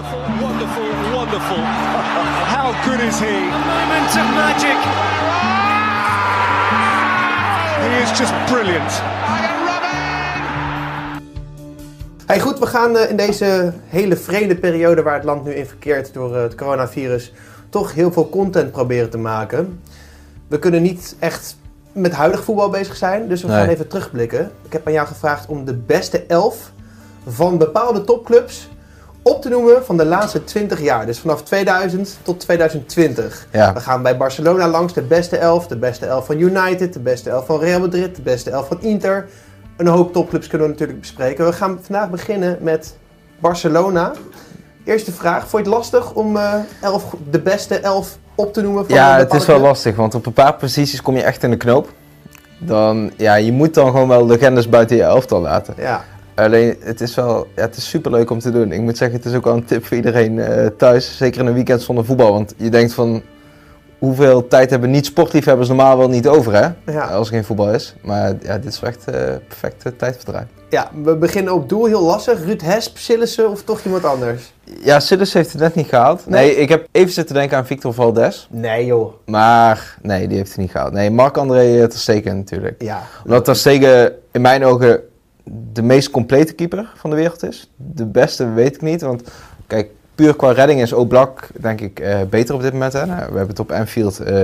Wonderful, wonderful, wonderful. How good is he? Moment of magic. He is just brilliant. Hey, goed, we gaan eh, in deze hele vreemde periode waar het land nu in verkeert door eh, het coronavirus toch heel veel content proberen te maken. We kunnen niet echt met huidig voetbal bezig zijn, dus we Nee. gaan even terugblikken. Ik heb aan jou gevraagd om de beste elf van bepaalde topclubs op te noemen van de laatste 20 jaar. Dus vanaf 2000 tot 2020. Ja. We gaan bij Barcelona langs de beste elf, de beste elf van United, de beste elf van Real Madrid, de beste elf van Inter. Een hoop topclubs kunnen we natuurlijk bespreken. We gaan vandaag beginnen met Barcelona. Eerste vraag, vond je het lastig om eh, elf, de beste elf op te noemen? Van Ja, het is wel club? lastig, want op een paar posities kom je echt in de knoop. Dan, ja, je moet dan gewoon wel legendes buiten je elftal laten. Ja, Alleen, het is wel, ja, het is super leuk om te doen. Ik moet zeggen, het is ook wel een tip voor iedereen eh, thuis. Zeker in een weekend zonder voetbal. Want je denkt van, hoeveel tijd hebben niet-sportliefhebbers normaal wel niet over, hè? Ja. Als er geen voetbal is. Maar ja, dit is echt eh perfecte tijdverdrijf. ja, we beginnen op doel, heel lastig. Ruud Hesp, Sillissen of toch iemand anders? Ja, Sillis heeft het net niet gehaald. Nee. Nee, ik heb even zitten denken aan Victor Valdes. Nee joh. Maar nee, die heeft het niet gehaald. Nee, Marc-André Ter Stegen natuurlijk. Ja, Omdat Ter Stegen in mijn ogen de meest complete keeper van de wereld is. De beste weet ik niet, want kijk, puur qua redding is Oblak denk ik eh, beter op dit moment. Hè? Nou, we hebben het op Anfield eh,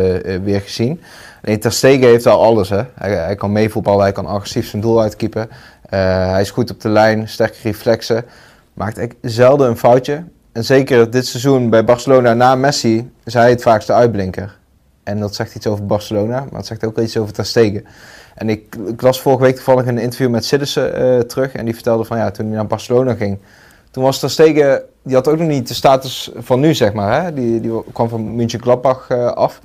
weer gezien. Nee, Ter Stegen heeft al alles. Hè? Hij, kan meevoetballen, hij kan agressief zijn doel uitkeepen. Eh, hij is goed op de lijn, sterke reflexen. Maakt echt zelden een foutje. En zeker dit seizoen bij Barcelona na Messi is hij het vaakste uitblinker. En dat zegt iets over Barcelona, maar het zegt ook iets over Ter. En ik, ik las vorige week toevallig een interview met Siddissen eh, terug. En die vertelde van ja, toen hij naar Barcelona ging. Toen was Ter die had ook nog niet de status van nu, zeg maar. Hè? Die, die kwam van München Gladbach eh, af.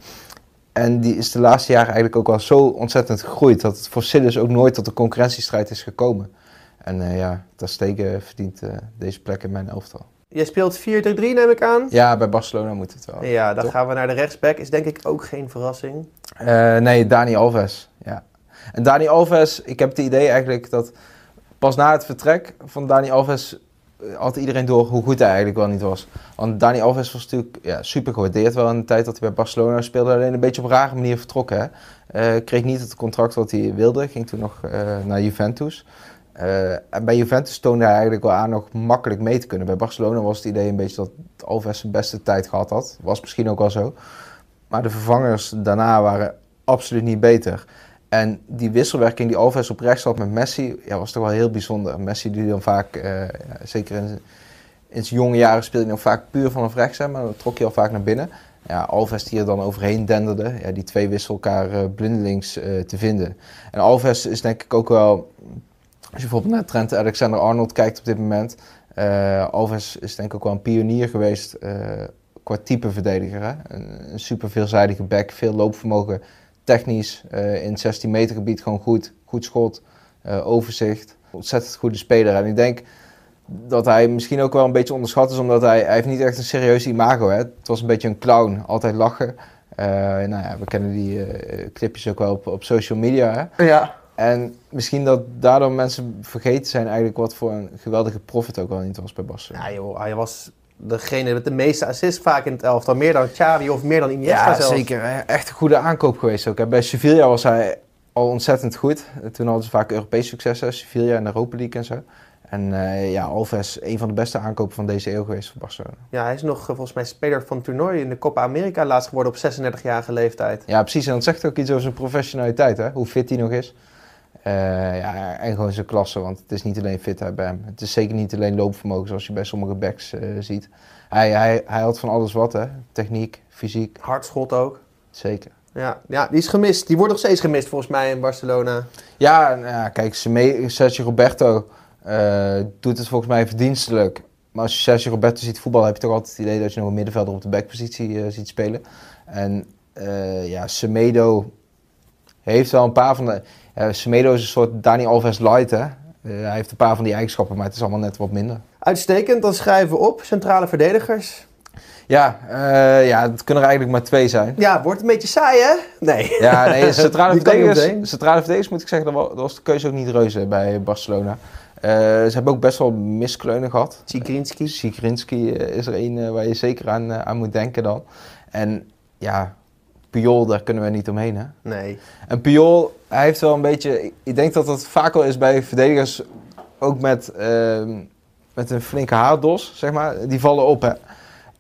En die is de laatste jaren eigenlijk ook wel zo ontzettend gegroeid. Dat het voor Siddiss ook nooit tot de concurrentiestrijd is gekomen. En eh, ja, Ter verdient deze plek in mijn elftal. Jij speelt 4-3-3 neem ik aan? Ja, bij Barcelona moet het wel. Ja, dan Toch? gaan we naar de rechtsback. Is denk ik ook geen verrassing. Eh, nee, Dani Alves. Ja. En Dani Alves, ik heb het idee eigenlijk dat pas na het vertrek van Dani Alves eh, had iedereen door hoe goed hij eigenlijk wel niet was. Want Dani Alves was natuurlijk ja, super gewaardeerd wel in de tijd dat hij bij Barcelona speelde. Alleen een beetje op een rare manier vertrokken. Hè? Eh, kreeg niet het contract wat hij wilde. Ging toen nog naar Juventus. Eh, en bij Juventus toonde hij eigenlijk wel aan nog makkelijk mee te kunnen. Bij Barcelona was het idee een beetje dat Alves zijn beste tijd gehad had. Was misschien ook wel zo. Maar de vervangers daarna waren absoluut niet beter. En die wisselwerking die Alves op rechts had met Messi, ja, was toch wel heel bijzonder. Messi die dan vaak, eh, zeker in, in zijn jonge jaren speelde hij nog vaak puur vanaf rechts, hè, maar dan trok hij al vaak naar binnen. Ja, Alves die er dan overheen denderde, ja, die twee wisselen elkaar eh, blindelings te vinden. En Alves is denk ik ook wel, als je bijvoorbeeld naar Trent Alexander-Arnold kijkt op dit moment, eh, Alves is denk ik ook wel een pionier geweest eh, qua type verdediger. Hè? Een, super veelzijdige back, veel loopvermogen, technisch, eh, in het 16 meter gebied gewoon goed, goed schot, overzicht, ontzettend goede speler. En ik denk dat hij misschien ook wel een beetje onderschat is, omdat hij, hij heeft niet echt een serieus imago. Hè? Het was een beetje een clown, altijd lachen. Nou ja, we kennen die clipjes ook wel op, op social media. Hè? Ja. En misschien dat daardoor mensen vergeten zijn eigenlijk wat voor een geweldige profit ook wel niet was bij Barcelona. Ja joh, hij was degene met de meeste assists vaak in het elftal. Meer dan Xavi of meer dan Iniesta Ja, zelfs. zeker. Echt een goede aankoop geweest ook. Bij Sevilla was hij al ontzettend goed. Toen hadden ze vaak Europees succes, hè. Sevilla en de Europa League en zo. En eh, ja, Alves, een van de beste aankopen van deze eeuw geweest voor Barcelona. Ja, hij is nog eh, volgens mij speler van het toernooi in de Copa America laatst geworden op 36-jarige leeftijd. Ja, precies. En dat zegt ook iets over zijn professionaliteit, hè? hoe fit hij nog is. Eh, ja, en gewoon zijn klasse, want het is niet alleen fitheid bij hem. Het is zeker niet alleen loopvermogen zoals je bij sommige backs eh, ziet. Hij, hij, hij had van alles wat, hè? techniek, fysiek, Hardschot ook. zeker. Ja, ja, die is gemist. Die wordt nog steeds gemist volgens mij in Barcelona. Ja, nou ja kijk, Sergio Roberto eh, doet het volgens mij verdienstelijk. Maar als je Sergio Roberto ziet voetballen, heb je toch altijd het idee dat je nog een middenvelder op de backpositie ziet spelen. En ja, Semedo heeft wel een paar van de... Semedo is een soort Dani Alves light, hè. Eh, hij heeft een paar van die eigenschappen, maar het is allemaal net wat minder. Uitstekend, dan schrijven we op. Centrale verdedigers. Ja, eh, ja, het kunnen er eigenlijk maar twee zijn. Ja, wordt een beetje saai hè? Nee. Ja, nee, centrale verdedigers, centrale verdedigers moet ik zeggen, dat wa- dat was de keuze ook niet reuze bij Barcelona. Ze hebben ook best wel miskleunen gehad. Zigrinski. Sigrinski eh, is er een waar je zeker aan, aan moet denken dan. En ja, Puyol, daar kunnen we niet omheen hè. Nee. En Puyol, hij heeft wel een beetje... ik- denk dat dat vaak wel is bij verdedigers, ook met, ehm, met een flinke haardos, zeg maar. Die vallen op, hè.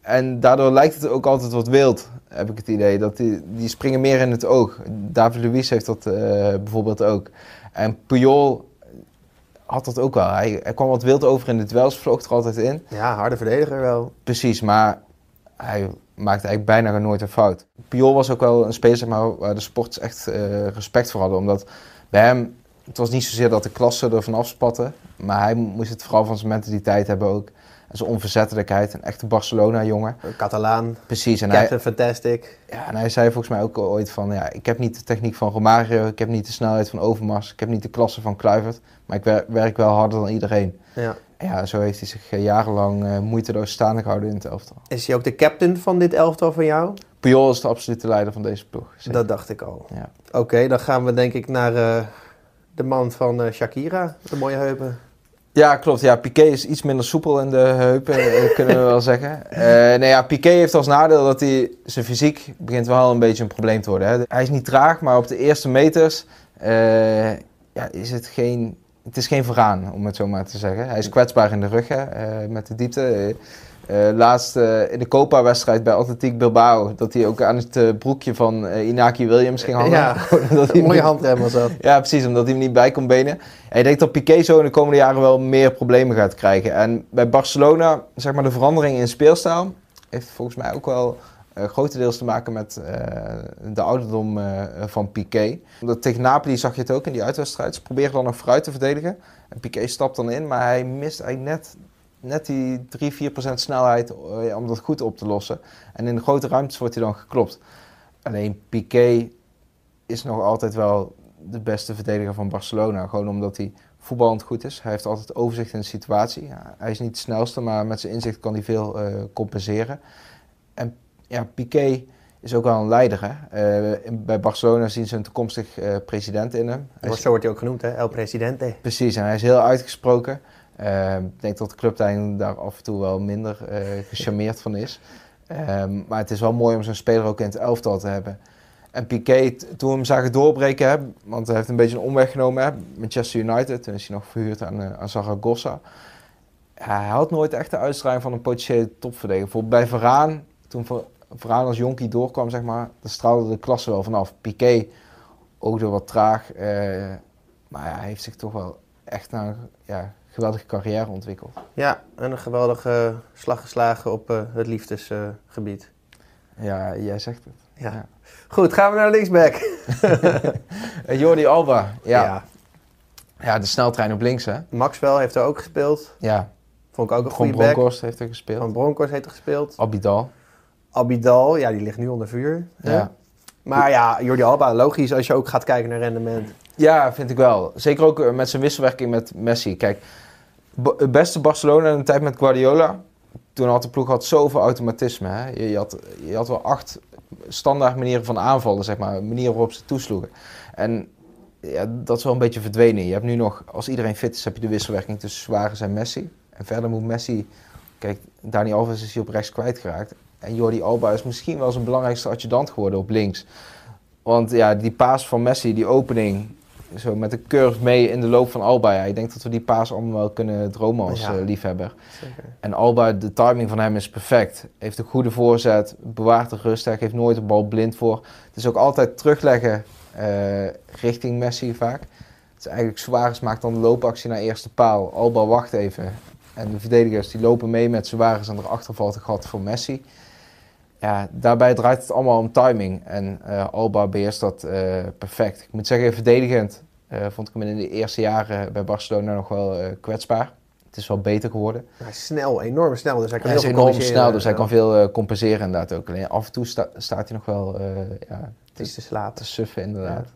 En daardoor lijkt het ook altijd wat wild, heb ik het idee. Dat die, die springen meer in het oog. David Luiz heeft dat eh, bijvoorbeeld ook. En Puyol had dat ook wel. Hij, hij kwam wat wild over in de duels, vloog er altijd in. Ja, harde verdediger wel. Precies, maar hij maakte eigenlijk bijna nooit een fout. Piol was ook wel een speler maar, waar de sporters echt eh, respect voor hadden. Omdat bij hem, het was niet zozeer dat de klasse er vanaf spatte. Maar hij moest het vooral van zijn mentaliteit hebben ook. En zijn onverzettelijkheid. Een echte Barcelona-jongen. Catalaan. Precies. En hij, Captain Fantastic. ja, en hij zei volgens mij ook ooit van... Ja, ik heb niet de techniek van Romario. Ik heb niet de snelheid van Overmars. Ik heb niet de klasse van Kluivert. Maar ik wer- werk wel harder dan iedereen. Ja. Ja, zo heeft hij zich eh, jarenlang eh, moeiteloos staande gehouden in het elftal. Is hij ook de captain van dit elftal van jou? Puyol is de absolute leider van deze ploeg. Zeker. Dat dacht ik al. Ja. Oké, dan gaan we denk ik naar eh, de man van eh, Shakira. De mooie heupen. ja, klopt. Ja, Piqué is iets minder soepel in de heupen, kunnen we wel zeggen. Nee, ja, Piqué heeft als nadeel dat hij zijn fysiek begint wel een beetje een probleem te worden. Hè. Hij is niet traag, maar op de eerste meters ja, is het geen... Het is geen vergaan, om het zo maar te zeggen. Hij is kwetsbaar in de rug hè, eh, met de diepte. Eh, eh, laatst in de Copa-wedstrijd bij Atletiek Bilbao... dat hij ook aan het broekje van Inaki Williams ging hangen. Ja, dat Een mooie niet- handrem was dat. Ja, precies, omdat hij hem niet bij kon benen. En ik denk dat Piqué zo in de komende jaren wel meer problemen gaat krijgen. En bij Barcelona, zeg maar de verandering in speelstijl, heeft volgens mij ook wel grotendeels te maken met eh, de ouderdom eh, van Piqué. Omdat tegen Napoli zag je het ook in die uitwedstrijd. Ze proberen dan nog vooruit te verdedigen. En Piqué stapt dan in, maar hij mist eigenlijk net, net die 3-4% snelheid eh, om dat goed op te lossen. En in de grote ruimtes wordt hij dan geklopt. Alleen Piqué is nog altijd wel de beste verdediger van Barcelona. Gewoon omdat hij voetballend goed is. Hij heeft altijd overzicht in de situatie. Hij is niet de snelste, maar met zijn inzicht kan hij veel eh, compenseren. Ja, Piqué is ook wel een leider. Hè? Eh, bij Barcelona zien ze een toekomstig eh, president in hem. Hij is- Zo wordt hij ook genoemd, hè? El Presidente. Precies, en hij is heel uitgesproken. Eh, ik denk dat de clublijn daar af en toe wel minder gecharmeerd van is. Maar het is wel mooi om zo'n speler ook in het elftal te hebben. En Piqué, toen we hem zagen doorbreken, hè, want hij heeft een beetje een omweg genomen hè, Manchester United. Toen is hij nog verhuurd aan, aan Zaragoza. Hij had nooit echt de uitstraling van een potentiële topverdediger. Bijvoorbeeld bij Varaan, toen Varaan als jonkie doorkwam, zeg maar, daar straalde de klasse wel vanaf. Piqué oogde wat traag, eh, maar ja, hij heeft zich toch wel echt naar een ja, geweldige carrière ontwikkeld. Ja, en een geweldige slag geslagen op eh, het liefdesgebied. Ja, jij zegt het. ja. Ja. Goed, gaan we naar linksback. Eh, Jordi Alba, ja. ja. Ja. de sneltrein op links, hè? Maxwell heeft er ook gespeeld. Ja, Vond ik ook een Van goede back. Bronckhorst heeft er gespeeld. Van Bronkhorst heeft er gespeeld. Abidal. Abidal, ja, die ligt nu onder vuur. hè? Ja. Maar ja, Jordi Alba, logisch als je ook gaat kijken naar rendement. ja, vind ik wel. Zeker ook eh, met zijn wisselwerking met Messi. Kijk, het beste Barcelona in de tijd met Guardiola. Toen had de ploeg had zoveel automatisme. Hè? Je, je, had, je had wel acht standaard manieren van aanvallen, zeg maar. Manieren waarop ze toesloegen. En ja, dat is wel een beetje verdwenen. Je hebt nu nog, als iedereen fit is, heb je de wisselwerking tussen Suarez en Messi. En verder moet Messi... Kijk, Dani Alves is hier op rechts kwijtgeraakt. En Jordi Alba is misschien wel zijn belangrijkste adjudant geworden op links. Want ja, die paas van Messi, die opening, zo met de curve mee in de loop van Alba. Ja, ik denk dat we die paas allemaal wel kunnen dromen als Ja. eh, liefhebber. Zeker. En Alba, de timing van hem is perfect. Heeft een goede voorzet, bewaart de rust, hij geeft nooit de bal blind voor. Het is ook altijd terugleggen eh, richting Messi vaak. Het is eigenlijk Suarez maakt dan de loopactie naar eerste paal. Alba wacht even. En de verdedigers die lopen mee met Suarez en erachter valt een gat voor Messi. Ja, daarbij draait het allemaal om timing. En eh, Alba beheerst dat eh, perfect. Ik moet zeggen, verdedigend eh, vond ik hem in de eerste jaren bij Barcelona nog wel kwetsbaar. Het is wel beter geworden. Hij is snel, enorm snel. Dus hij kan Hij is heel veel enorm snel, dus hij kan veel compenseren inderdaad ook. Alleen af en toe sta- staat hij nog wel ja, is te slapen. te suffen inderdaad.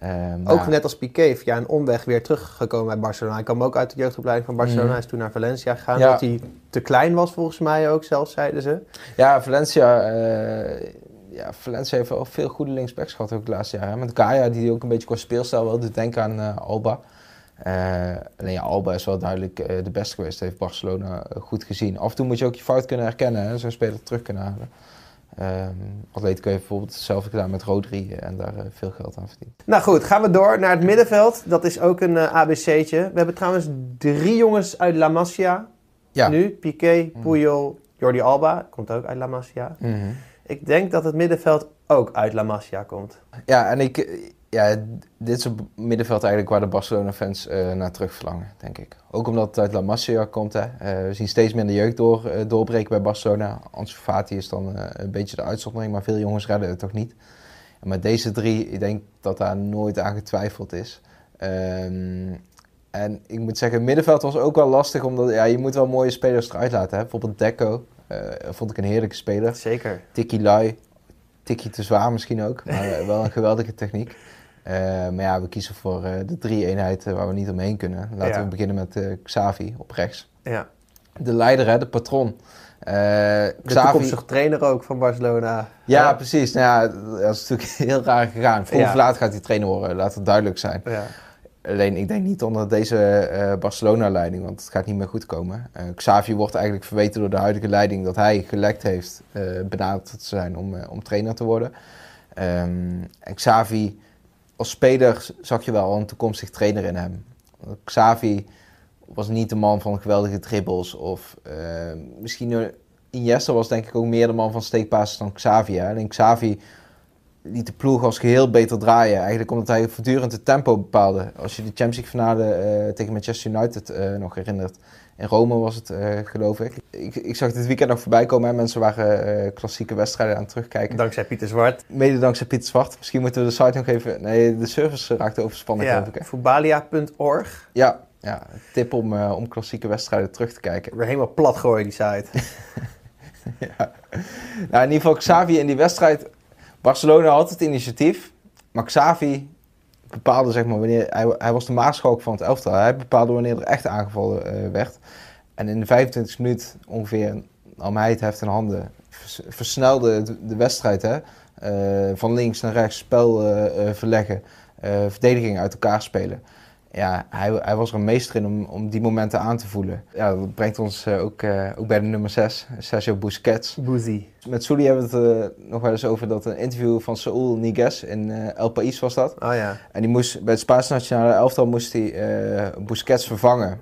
Ehm, Ook nou, net als Piqué via een omweg weer teruggekomen bij Barcelona. Hij kwam ook uit de jeugdopleiding van Barcelona. Hij is toen naar Valencia gegaan. Ja. Dat hij te klein was volgens mij ook zelfs, zeiden ze. Ja, Valencia, eh, ja, Valencia heeft wel veel goede linksbacks gehad ook de laatste jaren. Met Kaya, die ook een beetje qua speelstijl wel doet denken aan eh, Alba. Eh, alleen ja, Alba is wel duidelijk de beste geweest. Heeft Barcelona goed gezien. Af en toe moet je ook je fout kunnen herkennen. Hè? Zo'n speler terug kunnen halen. Um, Atletico heeft bijvoorbeeld hetzelfde gedaan met Rodri en daar uh, veel geld aan verdiend. Nou goed, gaan we door naar het middenveld. Dat is ook een uh, ABC'tje. We hebben trouwens drie jongens uit La Masia. Ja. Nu, Piqué, Puyol, Jordi Alba. Komt ook uit La Masia. Mm -hmm. Ik denk dat het middenveld ook uit La Masia komt. Ja, en ik, ja, dit is het middenveld eigenlijk waar de Barcelona-fans uh, naar terug verlangen, denk ik. Ook omdat het uit La Masia komt. Hè. Uh, we zien steeds minder jeugd door, uh, doorbreken bij Barcelona. Ansu Fati is dan een beetje de uitzondering, maar veel jongens redden het toch niet. Met deze drie, ik denk dat daar nooit aan getwijfeld is. Um, en ik moet zeggen, het middenveld was ook wel lastig, omdat ja, je moet wel mooie spelers eruit laten. Hè. Bijvoorbeeld Deco, vond ik een heerlijke speler. Zeker. Tiki Lai, tikje te zwaar misschien ook, maar wel een geweldige techniek. Uh, maar ja, we kiezen voor uh, de drie eenheden waar we niet omheen kunnen. Laten ja. we beginnen met uh, Xavi op rechts. Ja. De leider, hè, de patron. de Xavi... toekomstige trainer ook van Barcelona. Ja, ja. precies. Nou ja, dat is natuurlijk heel raar gegaan. Vroeg of laat gaat hij trainer worden, laat het duidelijk zijn. Alleen, ik denk niet onder deze Barcelona-leiding, want het gaat niet meer goed komen. Xavi wordt eigenlijk verweten door de huidige leiding dat hij gelekt heeft benaderd te zijn om, om trainer te worden. Um, en Xavi als speler zag je wel een toekomstig trainer in hem. Xavi was niet de man van geweldige dribbles. Of uh, misschien Iniesta was denk ik ook meer de man van steekpases dan Xavi. Hè? En Xavi liet de ploeg als geheel beter draaien. Eigenlijk omdat hij voortdurend het tempo bepaalde. Als je de Champions League finale uh, tegen Manchester United uh, nog herinnert. In Rome was het, uh, geloof ik. ik. ik. zag dit weekend nog voorbij komen. Hè. Mensen waren klassieke wedstrijden aan het terugkijken. Dankzij Pieter Zwart. Mede dankzij Pieter Zwart. Misschien moeten we de site nog even... Nee, de service raakte overspannen, ja, geloof ik. Voetbalia.org. Ja, ja, tip om, om klassieke wedstrijden terug te kijken. Weer helemaal plat gooien, die site. ja. Nou, in ieder geval Xavi in die wedstrijd... Barcelona had het initiatief. Maar Xavi bepaalde, zeg maar, wanneer... Hij, hij was de maarschalk van het elftal. Hij bepaalde wanneer er echt aangevallen uh, werd. En in de 25 minuut ongeveer nam hij het heft in handen. Versnelde de wedstrijd, hè. Uh, van links naar rechts, spel uh, verleggen, verdediging uit elkaar spelen. Ja, hij, hij, was er een meester in om, om die momenten aan te voelen. Ja, dat brengt ons ook, ook bij de nummer 6, Sergio Busquets. Boozy. Met Sully hebben we het nog wel eens over dat een interview van Saúl Niguez in El País was dat. Oh ja. En die moest, bij het Spaanse nationale elftal moest hij Busquets vervangen.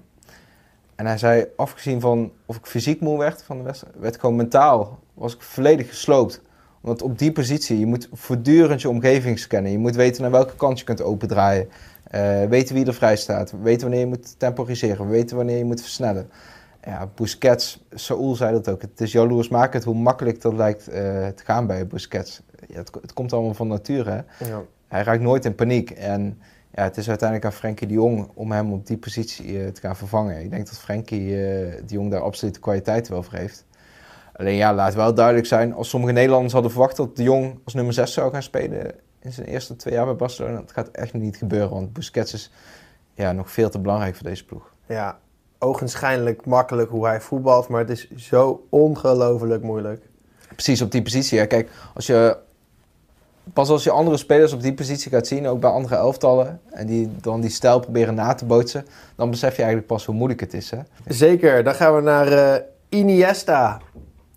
En hij zei, afgezien van of ik fysiek moe werd van de wedstrijd, werd gewoon mentaal, was ik volledig gesloopt. Want op die positie, je moet voortdurend je omgeving scannen. Je moet weten naar welke kant je kunt opendraaien. Uh, weten wie er vrij staat. Weten wanneer je moet temporiseren. Weten wanneer je moet versnellen. Ja, Busquets, Saúl zei dat ook. Het is jaloersmakend hoe makkelijk dat lijkt uh, te gaan bij Busquets. Ja, het, het, komt allemaal van nature. Ja. Hij raakt nooit in paniek. En ja, het is uiteindelijk aan Frenkie de Jong om hem op die positie uh, te gaan vervangen. Ik denk dat Frenkie de Jong daar absoluut de kwaliteit wel voor heeft. Alleen ja, laat wel duidelijk zijn, als sommige Nederlanders hadden verwacht dat de Jong als nummer 6 zou gaan spelen in zijn eerste twee jaar bij Barcelona, dat gaat echt niet gebeuren, want Busquets is ja, nog veel te belangrijk voor deze ploeg. Ja, ogenschijnlijk makkelijk hoe hij voetbalt, maar het is zo ongelooflijk moeilijk. Precies op die positie. Ja. Kijk, als je pas als je andere spelers op die positie gaat zien, ook bij andere elftallen, en die dan die stijl proberen na te bootsen, dan besef je eigenlijk pas hoe moeilijk het is. Hè? Zeker, dan gaan we naar uh, Iniesta,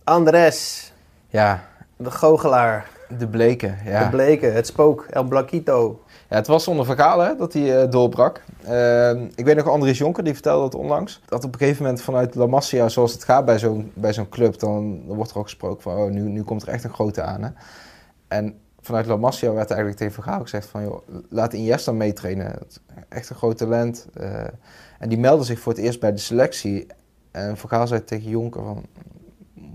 Andres, ja. de goochelaar. De bleken, ja. De bleken, het spook, El Blanquito. Ja, het was zonder verhaal hè, dat hij uh, doorbrak. Uh, ik weet nog Andries Jonker, die vertelde dat onlangs. Dat op een gegeven moment vanuit La Masia, zoals het gaat bij zo'n bij zo'n club, dan, dan, wordt er ook gesproken van, oh, nu, nu komt er echt een grote aan. Hè? En vanuit La Masia werd eigenlijk tegen Vergaal gezegd van... Joh, laat Iniesta meetrainen. Echt een groot talent. Uh, en die meldde zich voor het eerst bij de selectie. En Vergaal zei tegen Jonker van...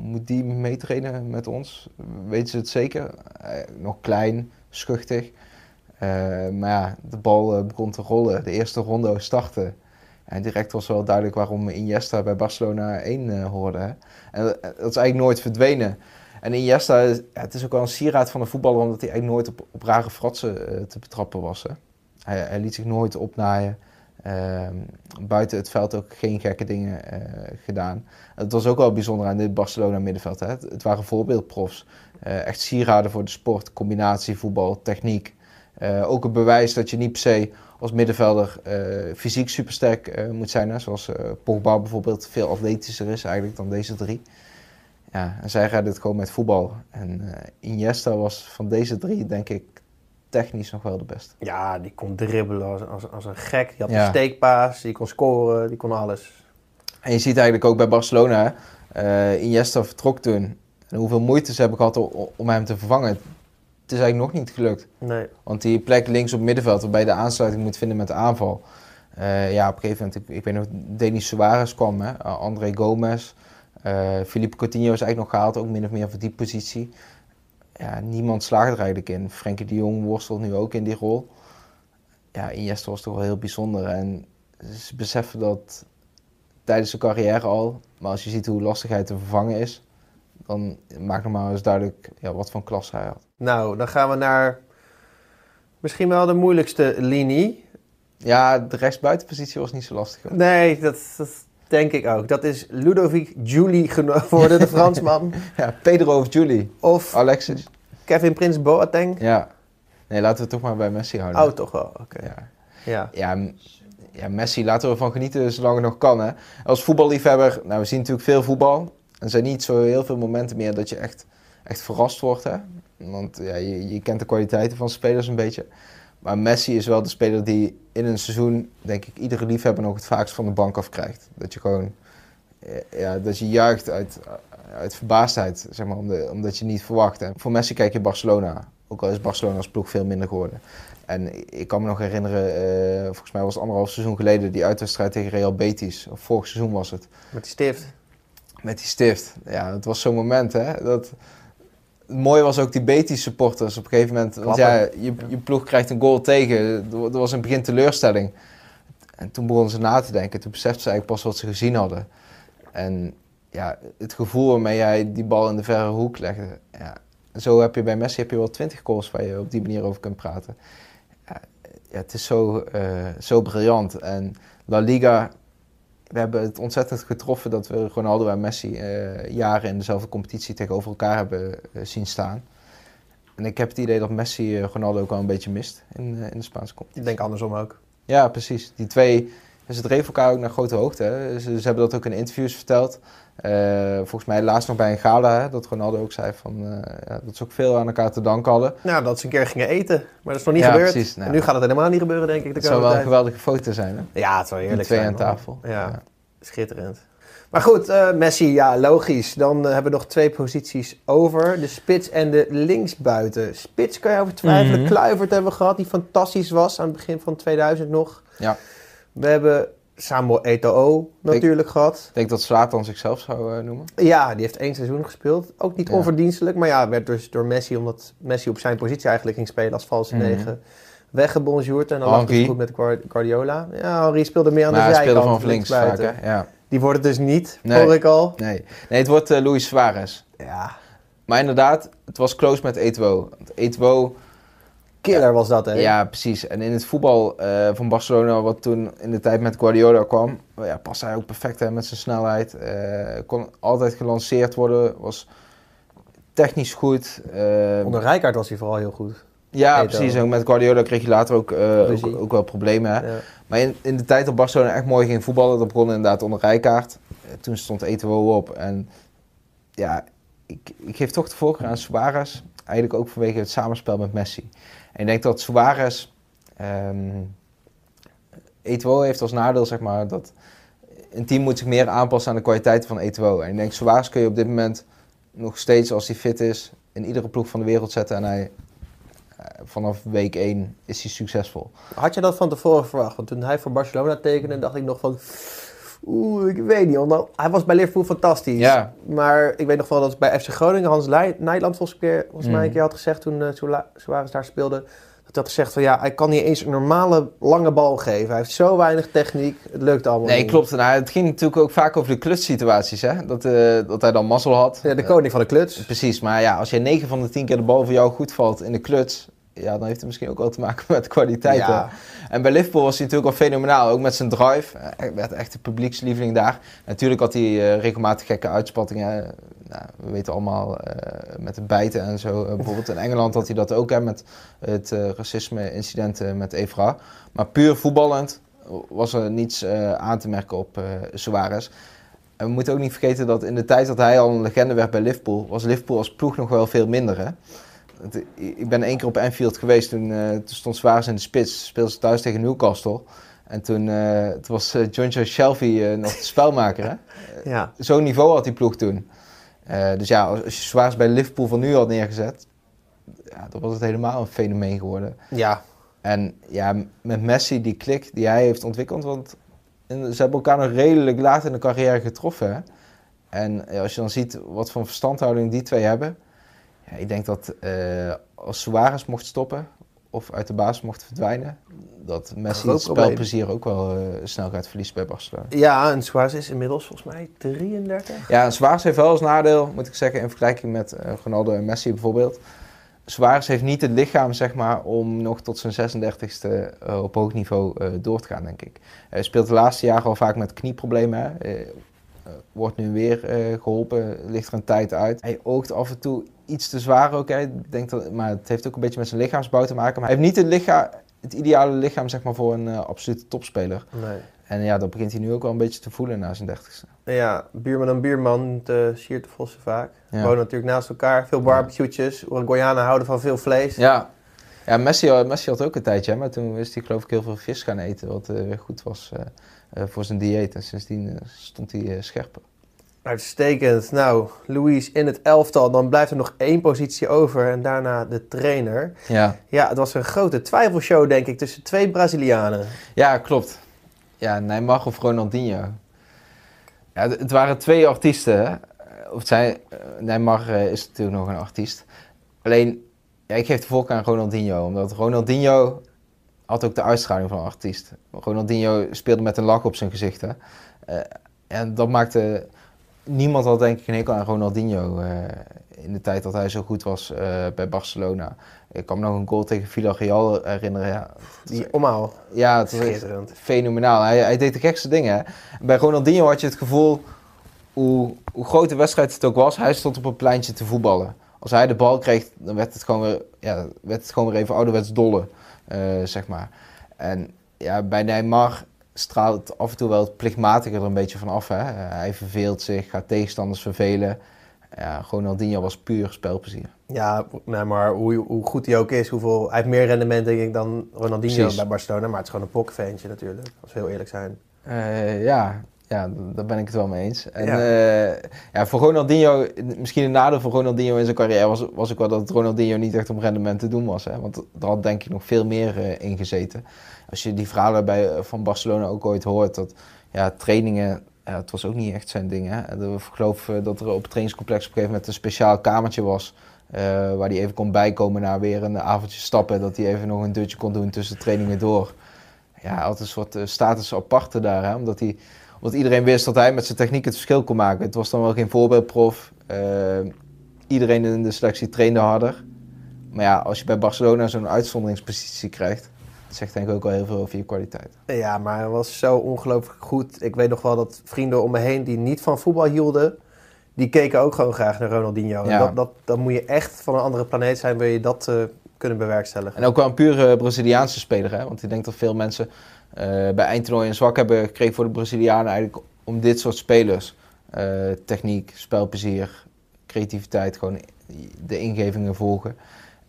Moet die meetrainen met ons? Weten ze het zeker? Uh, nog klein, schuchtig. Uh, maar ja, de bal begon te rollen. De eerste ronde startte. En direct was wel duidelijk waarom Iniesta bij Barcelona 1 hoorde. Hè? En dat is eigenlijk nooit verdwenen. En Iniesta, het is ook wel een sieraad van de voetballer, omdat hij eigenlijk nooit op, rare fratsen te betrappen was. Hè. Hij, hij, liet zich nooit opnaaien. Uh, buiten het veld ook geen gekke dingen uh, gedaan. Het was ook wel bijzonder aan dit Barcelona middenveld. Hè. Het, waren voorbeeldprofs. Uh, echt sieraden voor de sport. Combinatie, voetbal, techniek. ook een bewijs dat je niet per se als middenvelder eh, fysiek supersterk eh, moet zijn. Hè? Zoals eh, Pogba bijvoorbeeld veel atletischer is eigenlijk dan deze drie. Ja, en zij redden het gewoon met voetbal. En eh, Iniesta was van deze drie, denk ik, technisch nog wel de beste. Ja, die kon dribbelen als, als, als een gek. Die had Ja. een steekpaas, die kon scoren, die kon alles. En je ziet eigenlijk ook bij Barcelona, eh, Iniesta vertrok toen. En hoeveel moeite ze hebben gehad om hem te vervangen. Het is eigenlijk nog niet gelukt. Nee. Want die plek links op middenveld, waarbij je de aansluiting moet vinden met de aanval. Eh, ja, op een gegeven moment, ik, ik weet nog, Denis Suarez kwam, hè, uh, André Gomez. eh Felipe Coutinho is eigenlijk nog gehaald, ook min of meer voor die positie. Ja, niemand slaagt er eigenlijk in. Frenkie de Jong worstelt nu ook in die rol. Ja, Iniesta was toch wel heel bijzonder. En ze beseffen dat tijdens zijn carrière al. Maar als je ziet hoe lastig hij te vervangen is, dan maakt nog maar eens duidelijk ja, wat voor klasse hij had. Nou, dan gaan we naar misschien wel de moeilijkste linie. Ja, de rechtsbuitenpositie was niet zo lastig. hoor. Nee, dat, dat denk ik ook. Dat is Ludovic Julie geworden, de Fransman. Ja, Pedro of Julie. Of Alexis. Kevin Prins Boateng. Ja. Nee, laten we toch maar bij Messi houden. Oh, toch wel. Oké. Ja. Ja. Ja, Messi, laten we ervan genieten zolang het nog kan. Hè. Als voetballiefhebber, nou, we zien natuurlijk veel voetbal. Er zijn niet zo heel veel momenten meer dat je echt, echt verrast wordt. Hè. Want ja, je, je kent de kwaliteiten van spelers een beetje. Maar Messi is wel de speler die in een seizoen, denk ik, iedere liefhebber nog het vaakst van de bank af krijgt. Dat je gewoon, eh, ja, dat je juicht uit, uit verbaasdheid, zeg maar, omdat, je niet verwacht. En voor Messi kijk je Barcelona. Ook al is Barcelona als ploeg veel minder geworden. En ik kan me nog herinneren, eh, volgens mij was het anderhalf seizoen geleden, die uitwedstrijd tegen Real Betis. Of vorig seizoen was het. Met die stift. Met die stift. Ja, het was zo'n moment, hè. Dat, het mooie was ook die Betis supporters op een gegeven moment. Want ja, je, je ploeg krijgt een goal tegen. Er was in het begin teleurstelling. En toen begonnen ze na te denken. Toen beseften ze eigenlijk pas wat ze gezien hadden. En ja, het gevoel waarmee hij die bal in de verre hoek legde. Ja, zo heb je bij Messi heb je wel twintig goals waar je op die manier over kunt praten. Ja, ja, het is zo, eh, zo briljant. En La Liga, we hebben het ontzettend getroffen dat we Ronaldo en Messi eh, jaren in dezelfde competitie tegenover elkaar hebben eh, zien staan. En ik heb het idee dat Messi eh, Ronaldo ook wel een beetje mist in, in de Spaanse competitie. Ik denk andersom ook. Ja, precies. Die twee, ze dreven elkaar ook naar grote hoogte. Hè. Ze, ze hebben dat ook in interviews verteld. Eh, volgens mij laatst nog bij een gala, hè, dat Ronaldo ook zei van, eh, ja, dat ze ook veel aan elkaar te danken hadden. Nou, dat ze een keer gingen eten. Maar dat is nog niet Ja, gebeurd. precies. Nou, en nu gaat het helemaal niet gebeuren, denk ik. De Het zou wel een geweldige foto zijn, hè? Ja, het zou heerlijk twee zijn. aan hoor. tafel. Ja. Schitterend. Maar goed, eh, Messi, ja, logisch. Dan hebben we nog twee posities over. De spits en de linksbuiten. Spits kan je over twijfelen. Mhm. Kluivert hebben we gehad, die fantastisch was aan het begin van 2000 nog. Ja. We hebben Samuel Eto'o natuurlijk gehad. Ik denk dat Zlatan zichzelf zou eh, noemen. Ja, die heeft één seizoen gespeeld. Ook niet Ja. onverdienstelijk. Maar ja, werd dus door Messi, omdat Messi op zijn positie eigenlijk ging spelen als valse Mhm. negen, weggebonjourd. En dan lag het goed met Guard- Guardiola. Ja, Henry speelde meer aan maar de hij zijkant. speelde van links vaak? Ja. Die wordt het dus niet, Nee. hoor ik al. Nee. nee, het wordt eh, Luis Suarez. Ja, Maar inderdaad, het was close met Eto'o. Eto'o, killer was dat, hè? ja precies. En in het voetbal eh, van Barcelona, wat toen in de tijd met Guardiola kwam, ja, paste hij ook perfect hè, met zijn snelheid. Eh, kon altijd gelanceerd worden, was technisch goed. Eh, Onder Rijkaard was hij vooral heel goed. ja, precies. En met Guardiola kreeg je later ook, ook, ook wel problemen. Hè. Ja. Maar in, in de tijd dat Barcelona echt mooi ging voetballen, dat begon inderdaad onder Rijkaard. Toen stond Eto'o op. En ja, ik, ik geef toch de voorkeur aan Suarez. Eigenlijk ook vanwege het samenspel met Messi. En ik denk dat Suarez... Eto'o heeft als nadeel, zeg maar, dat een team moet zich meer aanpassen aan de kwaliteiten van Eto'o. En ik denk, Suarez kun je op dit moment nog steeds, als hij fit is, in iedere ploeg van de wereld zetten. En hij, eh, vanaf week 1 is hij succesvol. Had je dat van tevoren verwacht? Want toen hij voor Barcelona tekende, dacht ik nog van... Oeh, ik weet niet. Omdat hij was bij Liverpool fantastisch. Ja. Maar ik weet nog wel dat bij FC Groningen Hans Nijland volgens, keer, volgens mij een keer had gezegd toen uh, Suarez daar speelde. Dat hij had gezegd van ja, hij kan niet eens een normale lange bal geven. Hij heeft zo weinig techniek. Het lukt allemaal Nee, niet. klopt. Nou, het ging natuurlijk ook vaak over de klutsituaties, hè. Dat, eh, dat hij dan mazzel had. Ja, de koning van de kluts. precies, maar ja, als je 9 van de 10 keer de bal voor jou goed valt in de kluts... Ja, dan heeft het misschien ook wel te maken met kwaliteiten. Ja. En bij Liverpool was hij natuurlijk al fenomenaal, ook met zijn drive. Hij werd echt de publiekslieveling daar. Natuurlijk had hij eh, regelmatig gekke uitspattingen. nou, we weten allemaal eh, met de bijten en zo. Eh, bijvoorbeeld in Engeland had hij dat ook hè, met het racisme-incident met Evra. Maar puur voetballend was er niets aan te merken op Suarez. En we moeten ook niet vergeten dat in de tijd dat hij al een legende werd bij Liverpool, was Liverpool als ploeg nog wel veel minder. Hè? Het- Ik ben één keer op Anfield geweest, toen, eh, toen stond Suarez in de spits, speelde ze thuis tegen Newcastle. En toen, eh, toen was uh, John Joe Shelby eh, nog de spelmaker. Hè? Ja. Zo'n niveau had die ploeg toen. Eh, dus ja, als je Suarez bij Liverpool van nu had neergezet, ja, dan was het helemaal een fenomeen geworden. Ja. En ja, met Messi, die klik die hij heeft ontwikkeld, want ze hebben elkaar nog redelijk laat in de carrière getroffen. Hè? En ja, als je dan ziet wat voor verstandhouding die twee hebben, ja, ik denk dat eh, als Suarez mocht stoppen of uit de basis mocht verdwijnen, dat Messi Groot het probleem. spelplezier ook wel eh, snel gaat verliezen bij Barcelona. Ja, en Suarez is inmiddels volgens mij 33. Ja, en Suarez heeft wel als nadeel, moet ik zeggen, in vergelijking met eh, Ronaldo en Messi bijvoorbeeld. Suarez heeft niet het lichaam, zeg maar, om nog tot zijn 36e eh, op hoog niveau door te gaan, denk ik. Hij speelt de laatste jaren al vaak met knieproblemen. Hè. Eh, wordt nu weer eh, geholpen, ligt er een tijd uit. Hij oogt af en toe iets te zwaar ook. Hè. Ik denk dat, maar het heeft ook een beetje met zijn lichaamsbouw te maken. Maar hij heeft niet het, lichaam, het ideale lichaam zeg maar, voor een eh, absolute topspeler. Nee. En ja, dat begint hij nu ook wel een beetje te voelen na zijn 30ste. Ja, buurman en buurman, de siert de vossen vaak. Ja. Wonen natuurlijk naast elkaar, veel barbecue'tjes. Uruguayanen houden van veel vlees. Ja, ja Messi, had- Messi had ook een tijdje, hè, maar toen is hij geloof ik heel veel vis gaan eten, wat weer goed was voor zijn dieet. En sindsdien eh, stond hij eh, scherper. Uitstekend. Nou, Luis in het elftal. Dan blijft er nog één positie over en daarna de trainer. Ja. Ja, het was een grote twijfelshow, denk ik, tussen twee Brazilianen. ja, klopt. Ja, Neymar of Ronaldinho. Ja, het waren twee artiesten. Of het zijn, eh, Neymar eh, is natuurlijk nog een artiest. Alleen, ja, ik geef de voorkeur aan Ronaldinho, omdat Ronaldinho had ook de uitstraling van een artiest. Ronaldinho speelde met een lach op zijn gezicht. Hè. Eh, en dat maakte... Niemand had denk ik een hekel aan Ronaldinho eh, in de tijd dat hij zo goed was eh, bij Barcelona. Ik kan me nog een goal tegen Villarreal herinneren. Ja, Die omhaal. ja het was fenomenaal. Hij, hij deed de gekste dingen. Hè. Bij Ronaldinho had je het gevoel, hoe, hoe groot de wedstrijd het ook was, hij stond op een pleintje te voetballen. Als hij de bal kreeg, dan werd het gewoon weer, ja, werd het gewoon weer even ouderwets dolle, zeg maar. En ja, bij Neymar straalt af en toe wel het plichtmatige er een beetje van af. Hè. Eh, hij verveelt zich, gaat tegenstanders vervelen. Ja, Ronaldinho was puur spelplezier. Ja, nee, maar hoe, hoe goed hij ook is, hoeveel, hij heeft meer rendement denk ik dan Ronaldinho Precies. bij Barcelona. Maar het is gewoon een pokkenventje natuurlijk, als we heel eerlijk zijn. Eh, ja, ja, daar ben ik het wel mee eens. En Ja. ja voor Ronaldinho, misschien een nadeel voor Ronaldinho in zijn carrière was, was ook wel dat Ronaldinho niet echt om rendement te doen was. Hè? Want er had denk ik nog veel meer eh, in gezeten. Als je die verhalen bij, eh, van Barcelona ook ooit hoort, dat ja, trainingen, ja, het was ook niet echt zijn ding. Hè? Ik geloof eh, dat er op het trainingscomplex op een gegeven moment een speciaal kamertje was. eh, waar hij even kon bijkomen na weer een avondje stappen. Dat hij even nog een dutje kon doen tussen trainingen door. Ja, hij had een soort eh, status aparte daar. Hè? Omdat, hij, omdat iedereen wist dat hij met zijn techniek het verschil kon maken. Het was dan wel geen voorbeeldprof. Eh, iedereen in de selectie trainde harder. Maar ja, als je bij Barcelona zo'n uitzonderingspositie krijgt... dat zegt denk ik ook wel heel veel over je kwaliteit. Ja, maar hij was zo ongelooflijk goed. Ik weet nog wel dat vrienden om me heen die niet van voetbal hielden, die keken ook gewoon graag naar Ronaldinho. En. Dat, dat, dan moet je echt van een andere planeet zijn, wil je dat eh, kunnen bewerkstelligen. En ook wel een pure Braziliaanse speler. Hè? Want ik denk dat veel mensen bij eindtoernooi een zwak hebben gekregen voor de Brazilianen eigenlijk om dit soort spelers. Eh, techniek, spelplezier, creativiteit, gewoon de ingevingen volgen.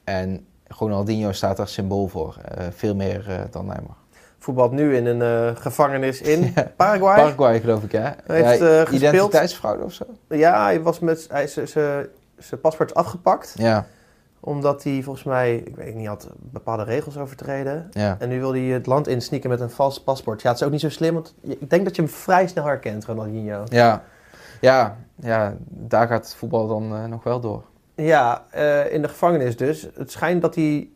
En Ronaldinho staat daar symbool voor. Eh, veel meer eh, dan Neymar. Voetbalt nu in een eh, gevangenis in Paraguay. Paraguay geloof ik hè? Hij heeft, eh, gespeeld. identiteitsfraude of zo? Ja, hij was met hij zijn paspoort is afgepakt. Ja, Omdat hij volgens mij, ik weet niet, had bepaalde regels overtreden. ja. En nu wil hij het land insneaken met een vals paspoort. Ja, het is ook niet zo slim, want ik denk dat je hem vrij snel herkent, Ronaldinho. Ja, ja, ja daar gaat het voetbal dan eh, nog wel door. Ja, eh, in de gevangenis dus. Het schijnt dat hij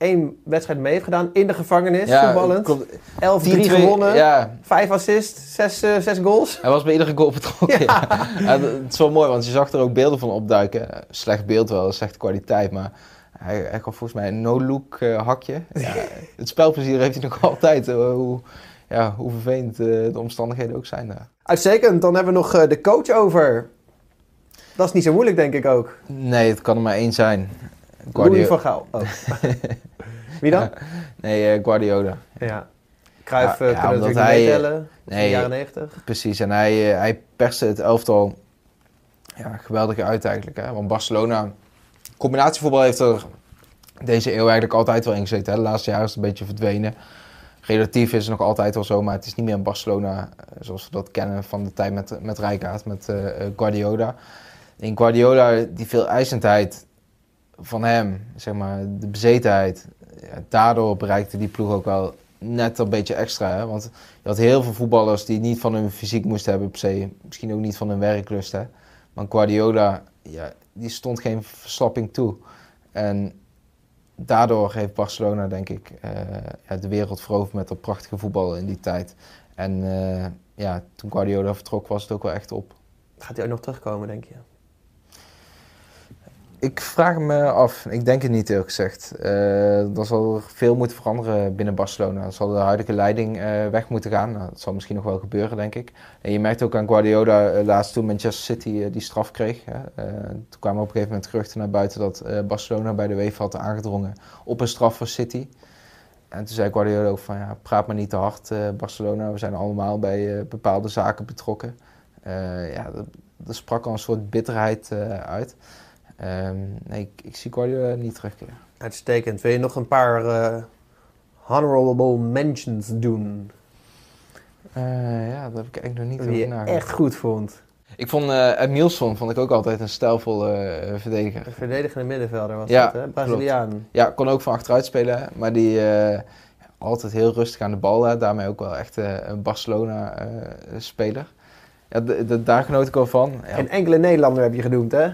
één wedstrijd mee heeft gedaan in de gevangenis, voetballend. klopt. 11-3 10-2, gewonnen, Ja, 5 assists, 6, eh, zes goals. hij was bij iedere goal betrokken. Ja. Ja, het is wel mooi, want je zag er ook beelden van opduiken. Eh, Slecht beeld wel, slechte kwaliteit, maar hij, hij gaf volgens mij een no-look eh, hakje. Ja, het spelplezier heeft hij nog altijd, eh, hoe, ja, hoe vervelend eh, de omstandigheden ook zijn daar. Uitstekend, dan hebben we nog eh, de coach over. Dat is niet zo moeilijk, denk ik ook. Nee, het kan er maar één zijn. Louis van Gaal. Oh. Wie dan? Nee, eh, Guardiola. Ja. Cruijff Ja, eh, ja, kunnen omdat natuurlijk niet meetellen. van de nee. jaren 90. Precies, en hij, eh, hij perste het elftal ja, geweldig uit eigenlijk. Hè? Want Barcelona, combinatievoetbal heeft er deze eeuw eigenlijk altijd wel in gezeten. Hè? De laatste jaren is het een beetje verdwenen. Relatief is het nog altijd wel zo, maar het is niet meer een Barcelona zoals we dat kennen van de tijd met, met Rijkaard, met Guardiola. In Guardiola, die veel eisendheid van hem, zeg maar, de bezetenheid, ja, daardoor bereikte die ploeg ook wel net een beetje extra. Hè? Want je had heel veel voetballers die niet van hun fysiek moesten hebben per se. Misschien ook niet van hun werklust. Hè? Maar Guardiola, ja, die stond geen verslapping toe. En daardoor heeft Barcelona, denk ik, eh, de wereld veroverd met dat prachtige voetbal in die tijd. En eh, ja, toen Guardiola vertrok was het ook wel echt op. Gaat hij ook nog terugkomen, denk je? Ik vraag me af. Ik denk het niet eerlijk gezegd. Eh er zal veel moeten veranderen binnen Barcelona. Er zal de huidige leiding eh, weg moeten gaan. Nou, dat zal misschien nog wel gebeuren, denk ik. En je merkt ook aan Guardiola eh, laatst toen Manchester City die straf kreeg. Hè. Toen kwamen op een gegeven moment geruchten naar buiten dat Barcelona bij de UEFA had aangedrongen op een straf voor City. En toen zei Guardiola ook van ja, praat maar niet te hard Barcelona. We zijn allemaal bij bepaalde zaken betrokken. Ja, dat, dat sprak al een soort bitterheid uit. Ehm, nee, ik, ik zie Guardiola niet terugkeren. Uitstekend. Wil je nog een paar eh, honorable mentions doen? Eh, ja, dat heb ik eigenlijk nog niet Die over je nagedacht. echt goed vond. Ik vond uh, Emilson vond ik ook altijd een stijlvolle eh, verdediger. Een verdedigende middenvelder was Ja, dat, hè? Braziliaan. Ja, kon ook van achteruit spelen, maar die eh, altijd heel rustig aan de bal. Hè, daarmee ook wel echt eh, een Barcelona-speler. ja, daar genoot ik wel van. Ja, Geen enkele Nederlander heb je genoemd, hè?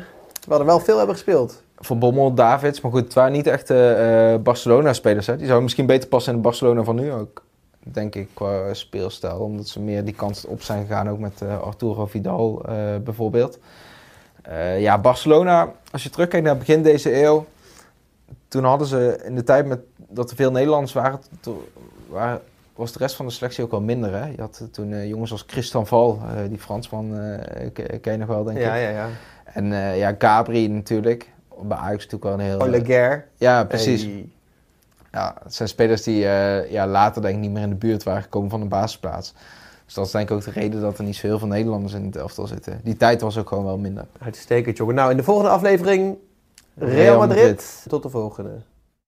Terwijl er wel veel hebben gespeeld. Van Bommel, Davids, maar goed, het waren niet echt eh, eh, Barcelona-spelers. Die zouden misschien beter passen in de Barcelona van nu ook, denk ik, qua speelstijl. Omdat ze meer die kant op zijn gegaan, ook met eh, Arturo Vidal bijvoorbeeld. Ja, Barcelona, als je terugkijkt naar begin deze eeuw, toen hadden ze in de tijd met, dat er veel Nederlanders waren, was de rest van de selectie ook wel minder. Hè? Je had toen jongens als Christian Val, die Fransman, ke- ken je nog wel, denk Ja, ik. ja, ja. En eh, ja, Gabri natuurlijk. Bij Ajax natuurlijk wel een heel... Oleguer. ja, precies. Hey. Ja, het zijn spelers die eh, ja, later denk ik niet meer in de buurt waren gekomen van de basisplaats. Dus dat is denk ik ook de reden dat er niet zo heel veel Nederlanders in het elftal zitten. Die tijd was ook gewoon wel minder. Uitstekend, jongen. Nou, in de volgende aflevering Real. Madrid. Tot de volgende.